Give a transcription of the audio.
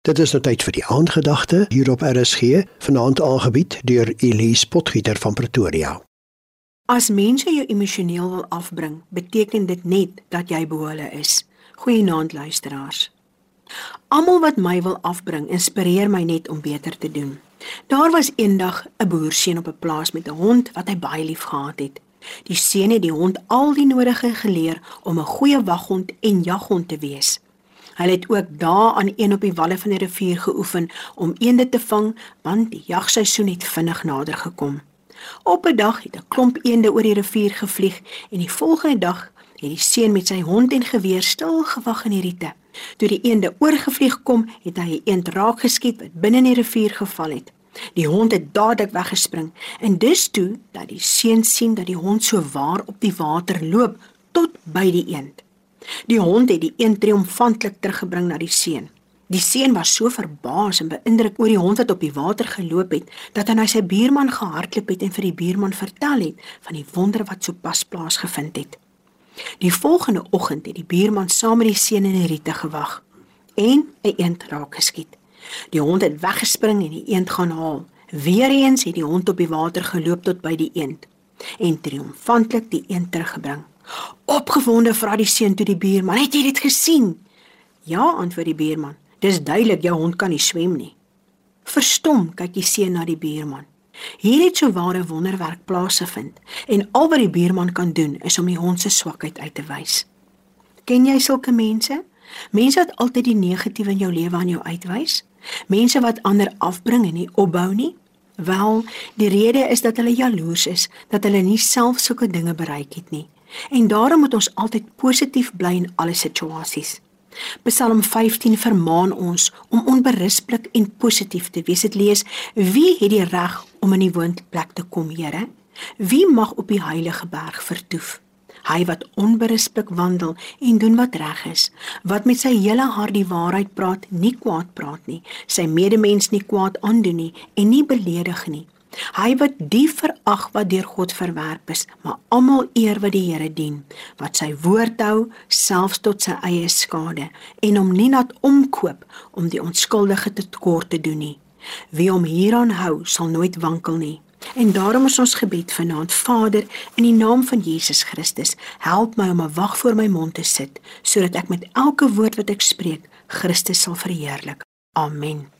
Dit is nou tyd vir die aandgedagte hier op RSG, vanaand aangebied deur Elise Potgieter van Pretoria. As mense jou emosioneel wil afbring, beteken dit net dat jy behulle is. Goeienaand luisteraars. Almal wat my wil afbring, inspireer my net om beter te doen. Daar was eendag 'n een boerseun op 'n plaas met 'n hond wat hy baie lief gehad het. Die seun het die hond al die nodige geleer om 'n goeie waghond en jaghond te wees. Hy het ook daar aan een op die walle van die rivier geoefen om eende te vang, want die jagseisoen het vinnig nader gekom. Op 'n dag het 'n klomp eende oor die rivier gevlieg en die volgende dag het die seun met sy hond en geweer stil gewag in die riete. Toe die eende oorgevlieg kom, het hy 'n eend raak geskiet wat binne in die rivier geval het. Die hond het dadelik weggespring en dus toe dat die seun sien dat die hond so waar op die water loop tot by die eend. Die hond het die een triomfantlik teruggebring na die seun. Die seun was so verbaas en beïndruk oor die hond wat op die water geloop het, dat hy na sy buurman gehardloop het en vir die buurman vertel het van die wonder wat sopas plaasgevind het. Die volgende oggend het die buurman saam met die seun in die riete gewag en 'n eend raak geskiet. Die hond het weggespring en die eend gaan haal. Weereens het die hond op die water geloop tot by die eend en triomfantlik die eend teruggebring. Opgewonde vra die seun toe die buurman: "Het jy dit gesien?" "Ja," antwoord die buurman. "Dis duidelik jou hond kan nie swem nie." Verstom kyk die seun na die buurman. Hier het so ware wonderwerk plaasgevind en al wat die buurman kan doen is om die hond se swakheid uit te wys. Ken jy sulke mense? Mense wat altyd die negatiewe in jou lewe aan jou uitwys? Mense wat ander afbring en nie opbou nie? Wel, die rede is dat hulle jaloers is dat hulle nie self sulke dinge bereik het nie. En daarom moet ons altyd positief bly in alle situasies. Psalm 15 vermaan ons om onberispelik en positief te wees. Dit lees: Wie het die reg om in die woonplek te kom, Here? Wie mag op die heilige berg vertoef? Hy wat onberispelik wandel en doen wat reg is, wat met sy hele hart die waarheid praat, nie kwaad praat nie, sy medemens nie kwaad aandoen nie en nie beledig nie. Hy wat die verag wat deur God verwerp is, maar almal eer wat die Here dien, wat sy woord hou selfs tot sy eie skade en hom nie laat omkoop om die onskuldige te kort te doen nie. Wie hom hieraan hou, sal nooit wankel nie. En daarom is ons gebed vanaand, Vader, in die naam van Jesus Christus, help my om 'n wag voor my mond te sit, sodat ek met elke woord wat ek spreek, Christus sal verheerlik. Amen.